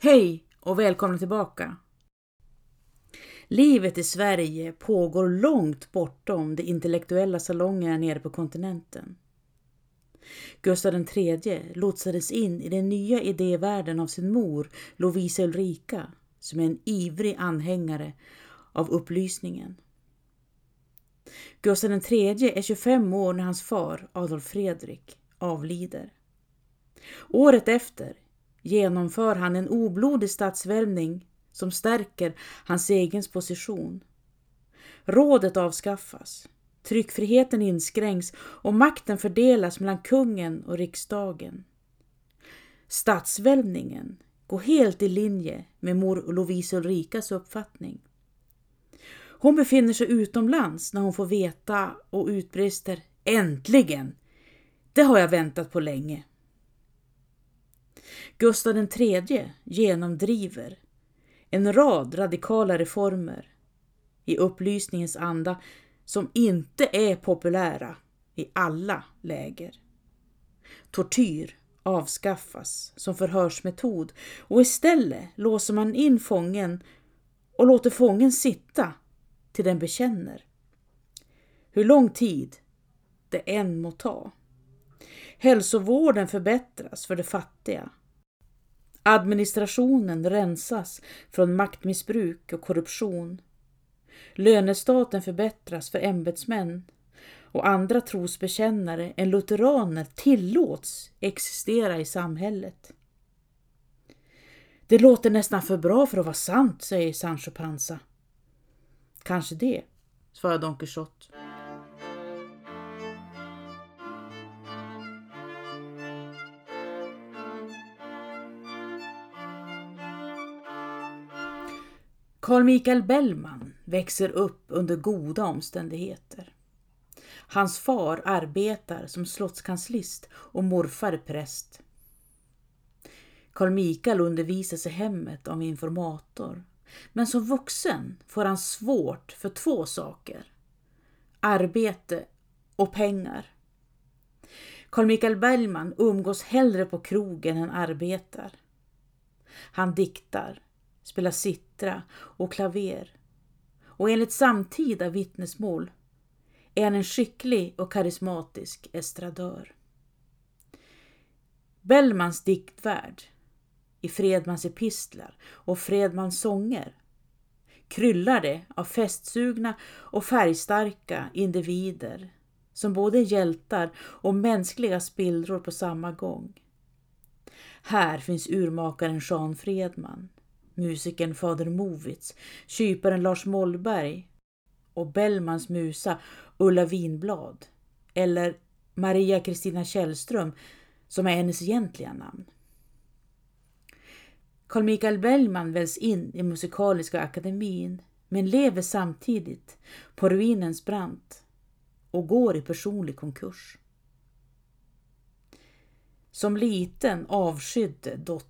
Hej och välkomna tillbaka! Livet i Sverige pågår långt bortom de intellektuella salongerna nere på kontinenten. Gustav III lotsades in i den nya idévärlden av sin mor Lovisa Ulrika som är en ivrig anhängare av upplysningen. Gustav III är 25 år när hans far Adolf Fredrik avlider. Året efter genomför han en oblodig statsvälvning som stärker hans egen position. Rådet avskaffas, tryckfriheten inskränks och makten fördelas mellan kungen och riksdagen. Statsvälvningen går helt i linje med mor Lovisa Ulrikas uppfattning. Hon befinner sig utomlands när hon får veta och utbrister Äntligen! Det har jag väntat på länge. Gustav III genomdriver en rad radikala reformer i upplysningens anda som inte är populära i alla läger. Tortyr avskaffas som förhörsmetod och istället låser man in fången och låter fången sitta till den bekänner. Hur lång tid det än må ta. Hälsovården förbättras för de fattiga. Administrationen rensas från maktmissbruk och korruption. Lönestaten förbättras för ämbetsmän och andra trosbekännare än lutheraner tillåts existera i samhället. Det låter nästan för bra för att vara sant, säger Sancho Panza. Kanske det, svarar Don Quixote. Carl Michael Bellman växer upp under goda omständigheter. Hans far arbetar som slottskanslist och morfar är präst. Carl Michael undervisas i hemmet av informator. Men som vuxen får han svårt för två saker. Arbete och pengar. Carl Michael Bellman umgås hellre på krogen än arbetar. Han diktar, spelar sittra och klaver. Och enligt samtida vittnesmål är han en skicklig och karismatisk estradör. Bellmans diktvärld i Fredmans epistlar och Fredmans sånger kryllar det av festsugna och färgstarka individer som både är hjältar och mänskliga spillror på samma gång. Här finns urmakaren Jean Fredman, musikern Fader Movitz, kyparen Lars Mollberg och Bellmans musa Ulla Winblad eller Maria Kristina Källström som är hennes egentliga namn. Carl Michael Bellman väljs in i Musikaliska akademin men lever samtidigt på ruinens brant och går i personlig konkurs. Som liten avskydde dottern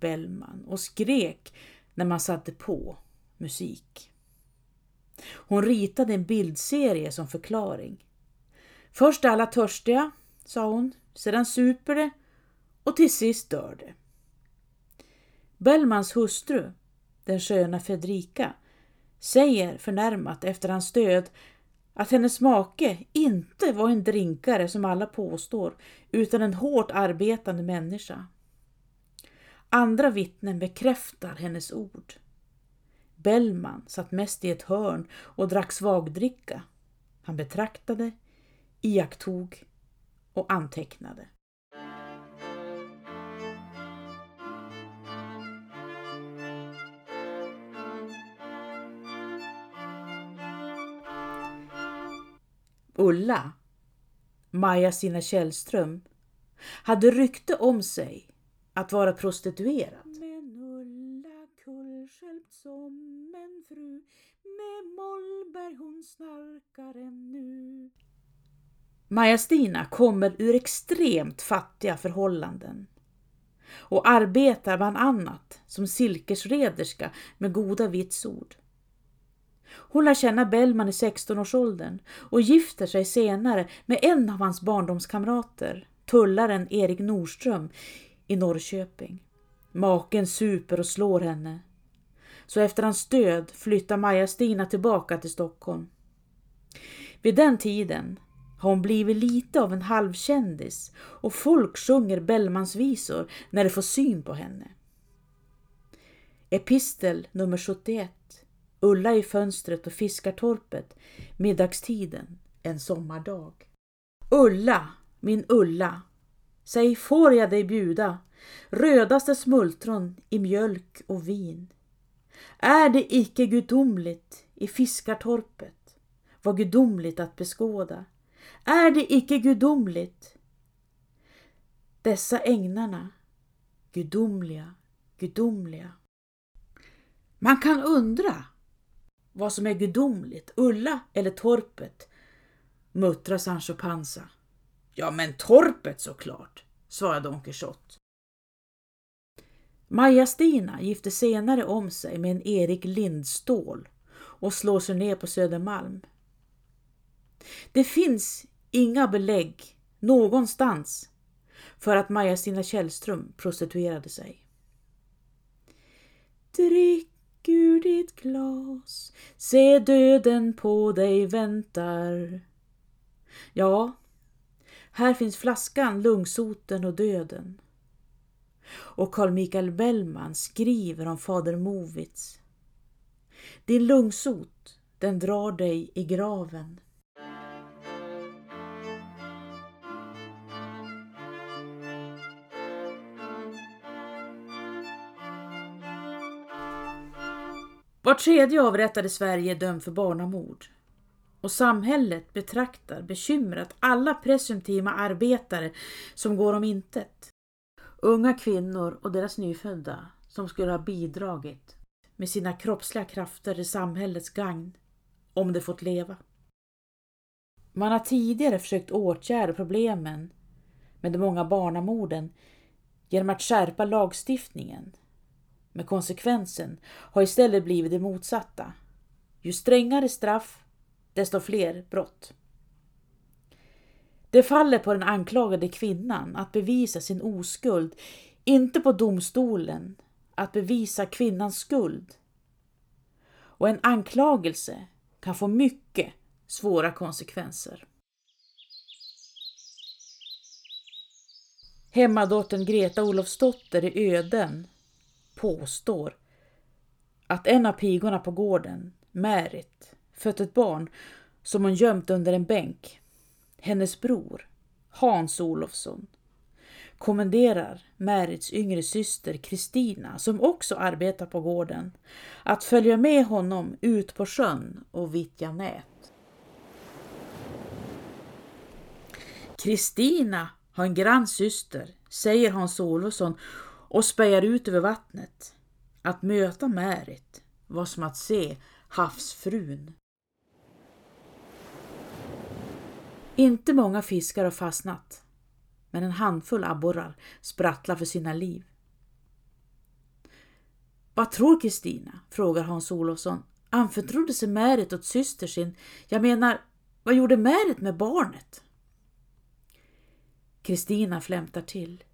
Bellman och skrek när man satte på musik. Hon ritade en bildserie som förklaring. Först är alla törstiga, sa hon, sedan super det och till sist dör det. Bellmans hustru, den sköna Fredrika, säger förnärmat efter hans död att hennes make inte var en drinkare som alla påstår, utan en hårt arbetande människa. Andra vittnen bekräftar hennes ord. Bellman satt mest i ett hörn och drack svagdricka. Han betraktade, iakttog och antecknade. Ulla, Maja Sina Källström, hade rykte om sig att vara prostituerad. Ännu. Maja-Stina kommer ur extremt fattiga förhållanden och arbetar bland annat som silkesrederska med goda vitsord. Hon lär känna Bellman i 16-årsåldern och gifter sig senare med en av hans barndomskamrater, tullaren Erik Nordström i Norrköping. Maken super och slår henne. Så efter hans död flyttar Maja-Stina tillbaka till Stockholm. Vid den tiden har hon blivit lite av en halvkändis och folk sjunger Bellmansvisor när de får syn på henne. Epistel nummer 71 Ulla i fönstret och fiskartorpet middagstiden en sommardag. Ulla, min Ulla, säg får jag dig bjuda rödaste smultron i mjölk och vin. Är det icke gudomligt i fiskartorpet, vad gudomligt att beskåda? Är det icke gudomligt? Dessa ägnarna gudomliga, gudomliga. Man kan undra vad som är gudomligt, Ulla eller torpet, muttrar Sancho Panza. Ja, men torpet såklart, svarade Don Quixote. Maja-Stina gifte senare om sig med en Erik Lindstål och slår sig ner på Södermalm. Det finns inga belägg någonstans för att Maja-Stina Källström prostituerade sig. Drick ur ditt glas, se döden på dig väntar. Ja, här finns flaskan, lungsoten och döden. Och Carl Michael Bellman skriver om fader Movits. Din lungsot, den drar dig i graven. Var tredje avrättad i Sverige är dömd för barnamord. Och samhället betraktar bekymrat alla presumtiva arbetare som går om intet. Unga kvinnor och deras nyfödda som skulle ha bidragit med sina kroppsliga krafter i samhällets gagn om de fått leva. Man har tidigare försökt åtgärda problemen med de många barnamorden genom att skärpa lagstiftningen men konsekvensen har istället blivit det motsatta. Ju strängare straff, desto fler brott. Det faller på den anklagade kvinnan att bevisa sin oskuld, inte på domstolen att bevisa kvinnans skuld. Och en anklagelse kan få mycket svåra konsekvenser. Hemmadottern Greta Olofsdotter i Öden påstår att en av pigorna på gården, Märit, fött ett barn som hon gömt under en bänk. Hennes bror, Hans Olofsson, kommenderar Märits yngre syster Kristina, som också arbetar på gården, att följa med honom ut på sjön och vittja nät. Kristina har en grannsyster, säger Hans Olofsson och spejar ut över vattnet. Att möta Märit var som att se havsfrun. Inte många fiskar har fastnat, men en handfull abborrar sprattlar för sina liv. Vad tror Kristina? frågar Hans Olofsson. Anförtrodde sig Märit åt syster sin? Jag menar, vad gjorde Märit med barnet? Kristina flämtar till.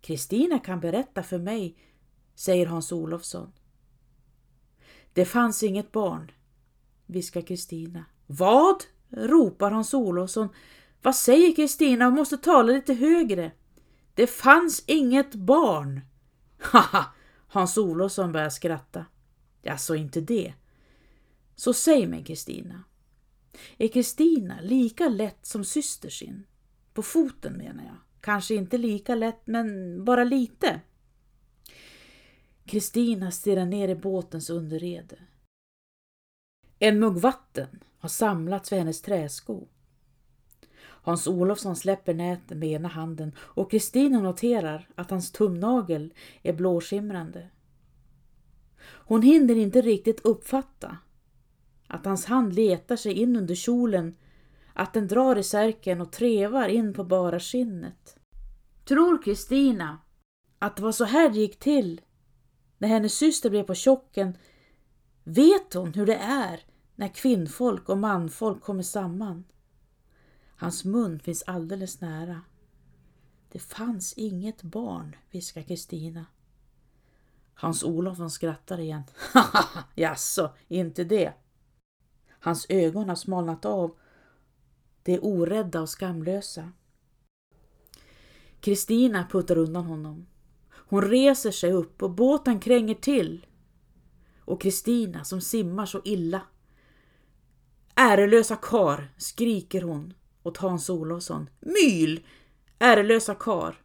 Kristina kan berätta för mig, säger Hans Olofsson. Det fanns inget barn, viskar Kristina. Vad? Ropar Hans Olofsson. Vad säger Kristina? Hon måste tala lite högre. Det fanns inget barn. Haha, Hans Olofsson börjar skratta. Jag så inte det. Så säg mig Kristina. Är Kristina lika lätt som syster sin? På foten menar jag. Kanske inte lika lätt, men bara lite. Kristina stirrar ner i båtens underrede. En mugg vatten har samlats vid hennes träsko. Hans Olofsson släpper näten med ena handen och Kristina noterar att hans tumnagel är blåskimrande. Hon hinner inte riktigt uppfatta att hans hand letar sig in under kjolen att den drar i särken och trevar in på bara skinnet. Tror Kristina att det var så här det gick till när hennes syster blev på tjocken? Vet hon hur det är när kvinnfolk och manfolk kommer samman? Hans mun finns alldeles nära. Det fanns inget barn, viskar Kristina. Hans Olofsson skrattar igen. Jaså, inte det? Hans ögon har smalnat av. De är orädda och skamlösa. Kristina puttar undan honom. Hon reser sig upp och båten kränger till. Och Kristina som simmar så illa. Ärelösa kar, skriker hon åt Hans Olofsson. Myl! Ärelösa kar!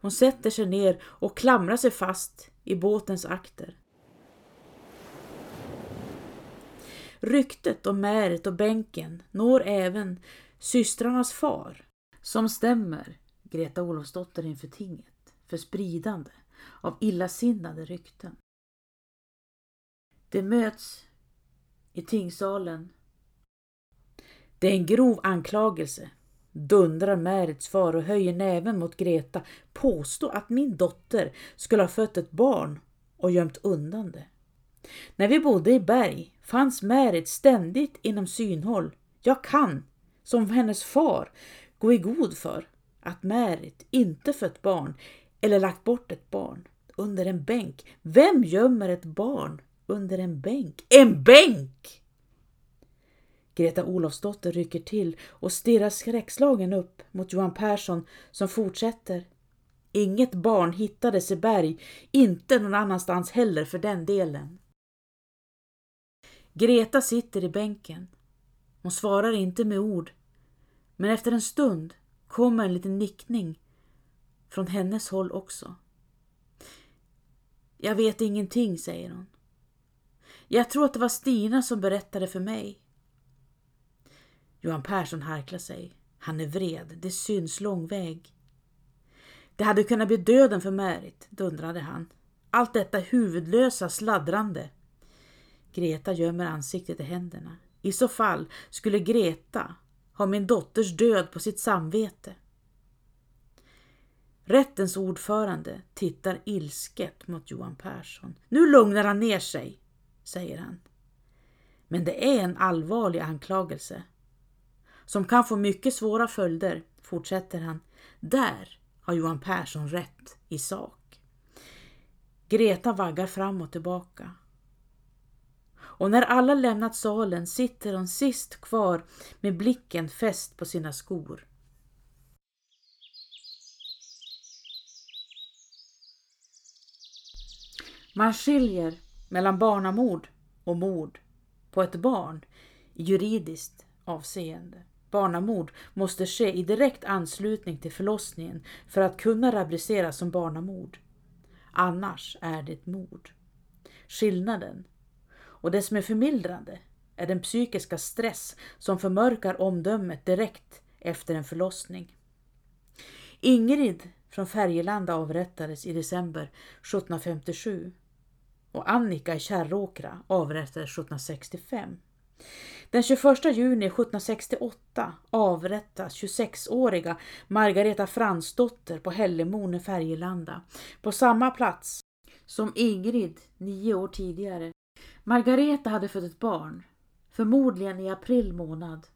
Hon sätter sig ner och klamrar sig fast i båtens akter. Ryktet om Märet och bänken når även systrarnas far som stämmer Greta Olofsdotter inför tinget för spridande av illasinnade rykten. Det möts i tingssalen. Det är en grov anklagelse, dundrar Märits far och höjer näven mot Greta. Påstå att min dotter skulle ha fött ett barn och gömt undan det. När vi bodde i Berg fanns Märit ständigt inom synhåll. Jag kan, som hennes far, gå i god för att Märit inte fött barn eller lagt bort ett barn under en bänk. Vem gömmer ett barn under en bänk? En bänk! Greta Olofsdotter rycker till och stirrar skräckslagen upp mot Johan Persson som fortsätter. Inget barn hittades i berg, inte någon annanstans heller för den delen. Greta sitter i bänken. Hon svarar inte med ord, men efter en stund kommer en liten nickning från hennes håll också. Jag vet ingenting, säger hon. Jag tror att det var Stina som berättade för mig. Johan Persson harklar sig. Han är vred, det syns lång väg. Det hade kunnat bli döden för Märit, dundrade han. Allt detta huvudlösa sladdrande. Greta gömmer ansiktet i händerna. I så fall skulle Greta ha min dotters död på sitt samvete. Rättens ordförande tittar ilsket mot Johan Persson. Nu lugnar han ner sig, säger han. Men det är en allvarlig anklagelse som kan få mycket svåra följder, fortsätter han. Där har Johan Persson rätt i sak. Greta vaggar fram och tillbaka. Och när alla lämnat salen sitter hon sist kvar med blicken fäst på sina skor. Man skiljer mellan barnamord och mord på ett barn i juridiskt avseende. Barnamord måste ske i direkt anslutning till förlossningen för att kunna rubriceras som barnamord. Annars är det mord. Skillnaden, och det som är förmildrande, är den psykiska stress som förmörkar omdömet direkt efter en förlossning. Ingrid från Färgelanda avrättades i december 1757 och Annika i Kärråkra avrättades 1765. Den 21 juni 1768 avrättas 26-åriga Margareta Fransdotter på Hällemon i Färgelanda, på samma plats som Ingrid nio år tidigare. Margareta hade fött ett barn, förmodligen i april månad,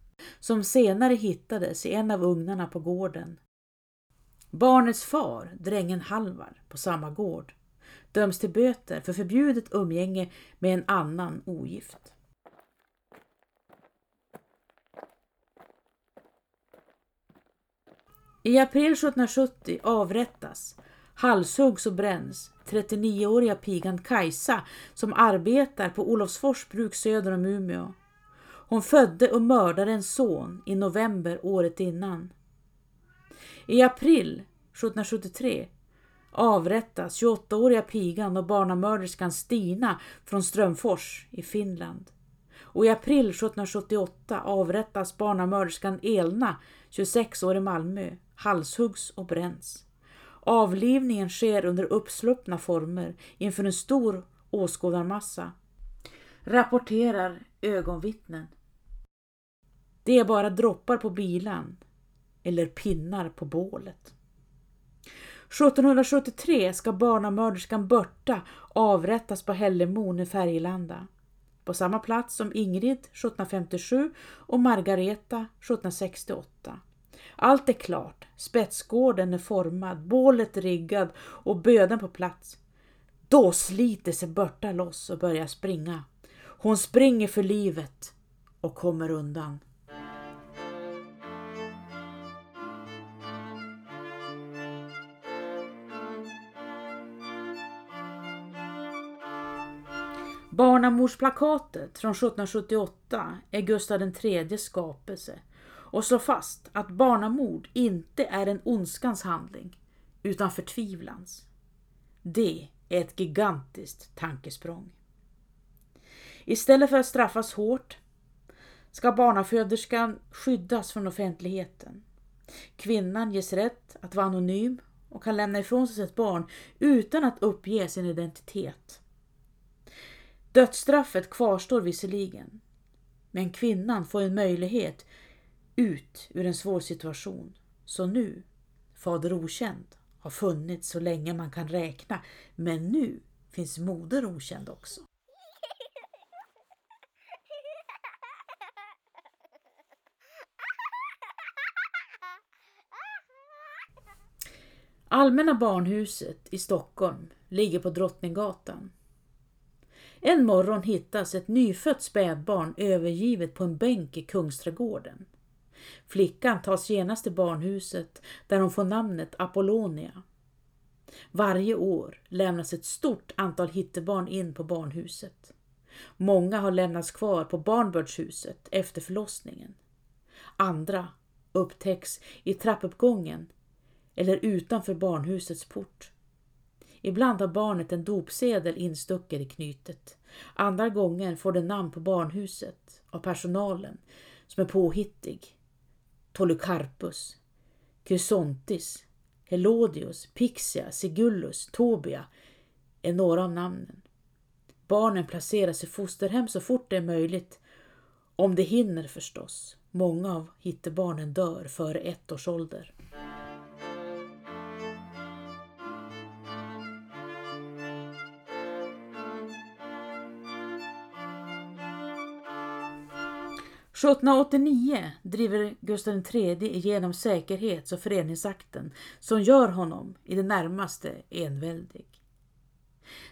som senare hittades i en av ugnarna på gården. Barnets far, drängen Halvar, på samma gård, döms till böter för förbjudet umgänge med en annan ogift. I april 1770 avrättas, halshuggs och bränns 39-åriga pigan Kajsa som arbetar på Olofsfors bruk söder om Umeå. Hon födde och mördade en son i november året innan. I april 1773 avrättas 28-åriga pigan och barnamörderskan Stina från Strömfors i Finland. Och i april 1778 avrättas barnamörderskan Elna, 26 år i Malmö, halshuggs och bränns. Avlivningen sker under uppsluppna former inför en stor åskådarmassa, rapporterar ögonvittnen. Det är bara droppar på bilan eller pinnar på bålet. 1773 ska barnamörderskan Börta avrättas på Hällemon i Färgelanda. På samma plats som Ingrid 1757 och Margareta 1768. Allt är klart, spetsgården är formad, bålet riggad och böden på plats. Då sliter sig Börta loss och börjar springa. Hon springer för livet och kommer undan. Barnamordsplakatet från 1778 är Gustav III skapelse och slår fast att barnamord inte är en ondskans handling utan förtvivlans. Det är ett gigantiskt tankesprång. Istället för att straffas hårt ska barnaföderskan skyddas från offentligheten. Kvinnan ges rätt att vara anonym och kan lämna ifrån sig sitt barn utan att uppge sin identitet. Dödsstraffet kvarstår visserligen, men kvinnan får en möjlighet ut ur en svår situation. Så nu, fader okänd, har funnits så länge man kan räkna, men nu finns moder okänd också. Allmänna barnhuset i Stockholm ligger på Drottninggatan. En morgon hittas ett nyfött spädbarn övergivet på en bänk i Kungsträdgården. Flickan tas genast till barnhuset där hon får namnet Apollonia. Varje år lämnas ett stort antal hittebarn in på barnhuset. Många har lämnats kvar på barnbördshuset efter förlossningen. Andra upptäcks i trappuppgången eller utanför barnhusets port. Ibland har barnet en dopsedel instucken i knytet. Andra gånger får det namn på barnhuset av personalen som är påhittig. Tolucarpus, Chrysontis, Helodius, Pixia, Sigullus, Tobia är några av namnen. Barnen placeras i fosterhem så fort det är möjligt, om de hinner förstås. Många av hittebarnen dör före ett års ålder. 1789 driver Gustav III igenom säkerhets och föreningsakten som gör honom i det närmaste enväldig.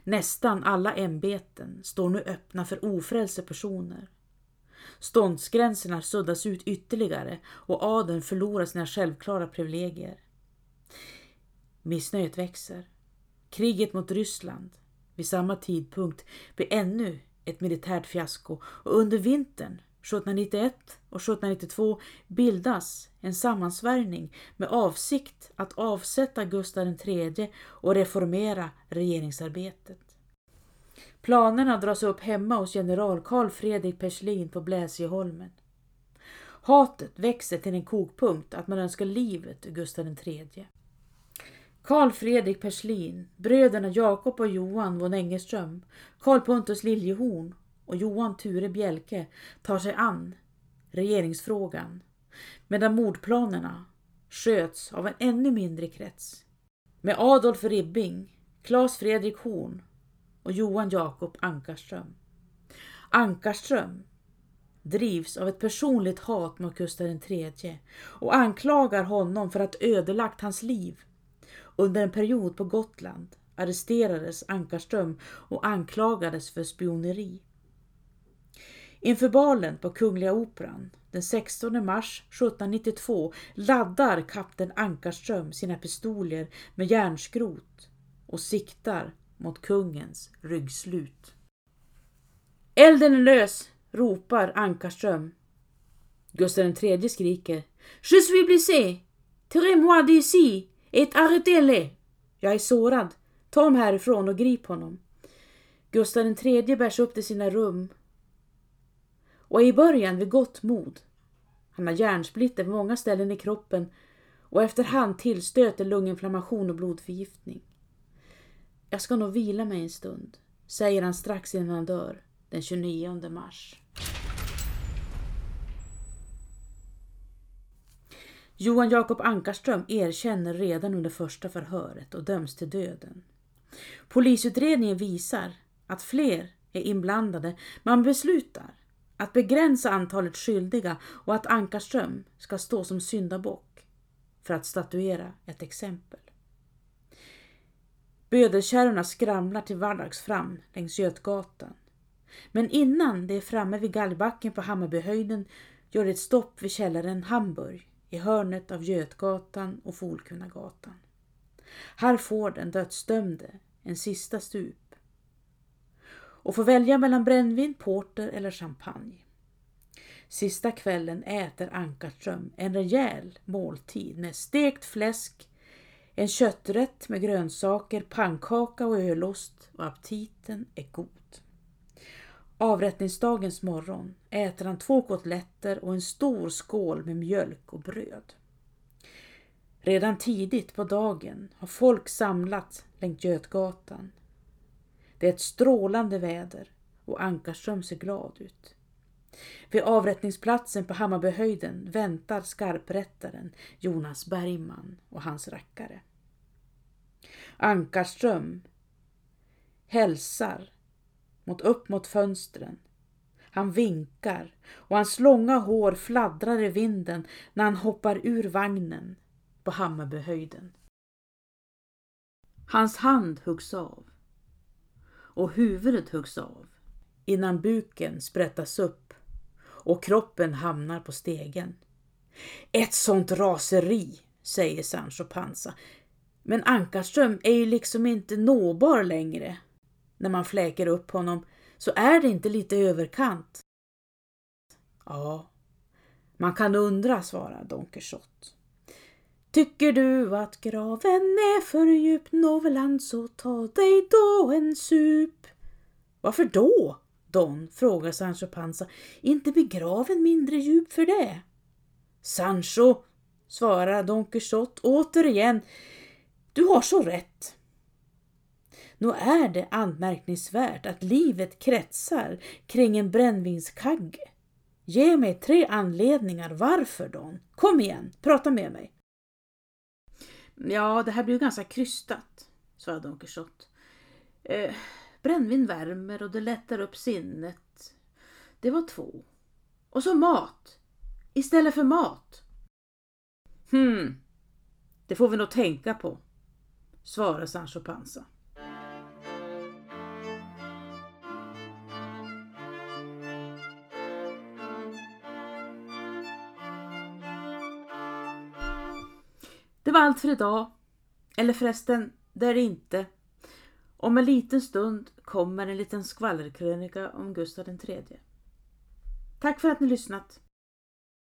Nästan alla ämbeten står nu öppna för ofrälse personer. Ståndsgränserna suddas ut ytterligare och adeln förlorar sina självklara privilegier. Missnöjet växer. Kriget mot Ryssland vid samma tidpunkt blir ännu ett militärt fiasko och under vintern 1791 och 1792 bildas en sammansvärjning med avsikt att avsätta Gustav III och reformera regeringsarbetet. Planerna dras upp hemma hos general Karl Fredrik Perslin på Bläsjeholmen. Hatet växer till en kokpunkt att man önskar livet ur Gustav III. Karl Fredrik Perslin, bröderna Jakob och Johan von Engeström, Karl Pontus Liljehorn och Johan Ture Bjelke tar sig an regeringsfrågan medan mordplanerna sköts av en ännu mindre krets med Adolf Ribbing, Claes Fredrik Horn och Johan Jakob Ankarström. Ankarström drivs av ett personligt hat mot Gustav III och anklagar honom för att ödelagt hans liv. Under en period på Gotland arresterades Ankarström och anklagades för spioneri. Inför balen på Kungliga Operan den 16 mars 1792 laddar kapten Ankarström sina pistoler med järnskrot och siktar mot kungens ryggslut. Elden är lös, ropar Ankarström. Gustav III skriker Je suis blessé! Tirez-moi d'ici et arrêtez-le! Jag är sårad. Ta honom härifrån och grip honom. Gustav III bärs upp till sina rum och är i början vid gott mod. Han har hjärnsplitter på många ställen i kroppen och efterhand tillstöter lunginflammation och blodförgiftning. Jag ska nog vila mig en stund, säger han strax innan han dör den 29 mars. Johan Jakob Ankarström erkänner redan under första förhöret och döms till döden. Polisutredningen visar att fler är inblandade. Man beslutar att begränsa antalet skyldiga och att Ankarström ska stå som syndabock för att statuera ett exempel. Bödelkärrorna skramlar till vardags fram längs Götgatan. Men innan de är framme vid Gallbacken på Hammarbyhöjden gör det ett stopp vid källaren Hamburg i hörnet av Götgatan och Folkungagatan. Här får den dödsdömde en sista stup och får välja mellan brännvin, porter eller champagne. Sista kvällen äter Ankarström en rejäl måltid med stekt fläsk, en kötträtt med grönsaker, pannkaka och ölost och aptiten är god. Avrättningsdagens morgon äter han två kotletter och en stor skål med mjölk och bröd. Redan tidigt på dagen har folk samlats längs Götgatan. Det är ett strålande väder och Ankarström ser glad ut. Vid avrättningsplatsen på Hammarbyhöjden väntar skarprättaren Jonas Bergman och hans rackare. Ankarström hälsar mot upp mot fönstren. Han vinkar och hans långa hår fladdrar i vinden när han hoppar ur vagnen på Hammarbyhöjden. Hans hand huggs av och huvudet huggs av innan buken sprättas upp och kroppen hamnar på stegen. Ett sånt raseri, säger Sancho Panza. Men Ankarström är ju liksom inte nåbar längre. När man fläker upp honom så är det inte lite överkant. Ja, man kan undra, svarar Don Quixote. Tycker du att graven är för djup, Noveland, så ta dig då en sup. Varför då? Don, frågar Sancho Panza. Inte blir graven mindre djup för det. Sancho, svarar Don Quixote återigen, du har så rätt. Nog är det anmärkningsvärt att livet kretsar kring en brännvinskagge. Ge mig tre anledningar varför Don. Kom igen, prata med mig. Ja, det här blir ganska krystat, svarade Don Quixote. Eh, brännvin värmer och det lättar upp sinnet. Det var två. Och så mat. Istället för mat. Hmm, det får vi nog tänka på, svarade Sancho Panza. Det var allt för idag. Eller förresten, det är det inte. Om en liten stund kommer en liten skvallerkrönika om Gustav III. Tack för att ni lyssnat.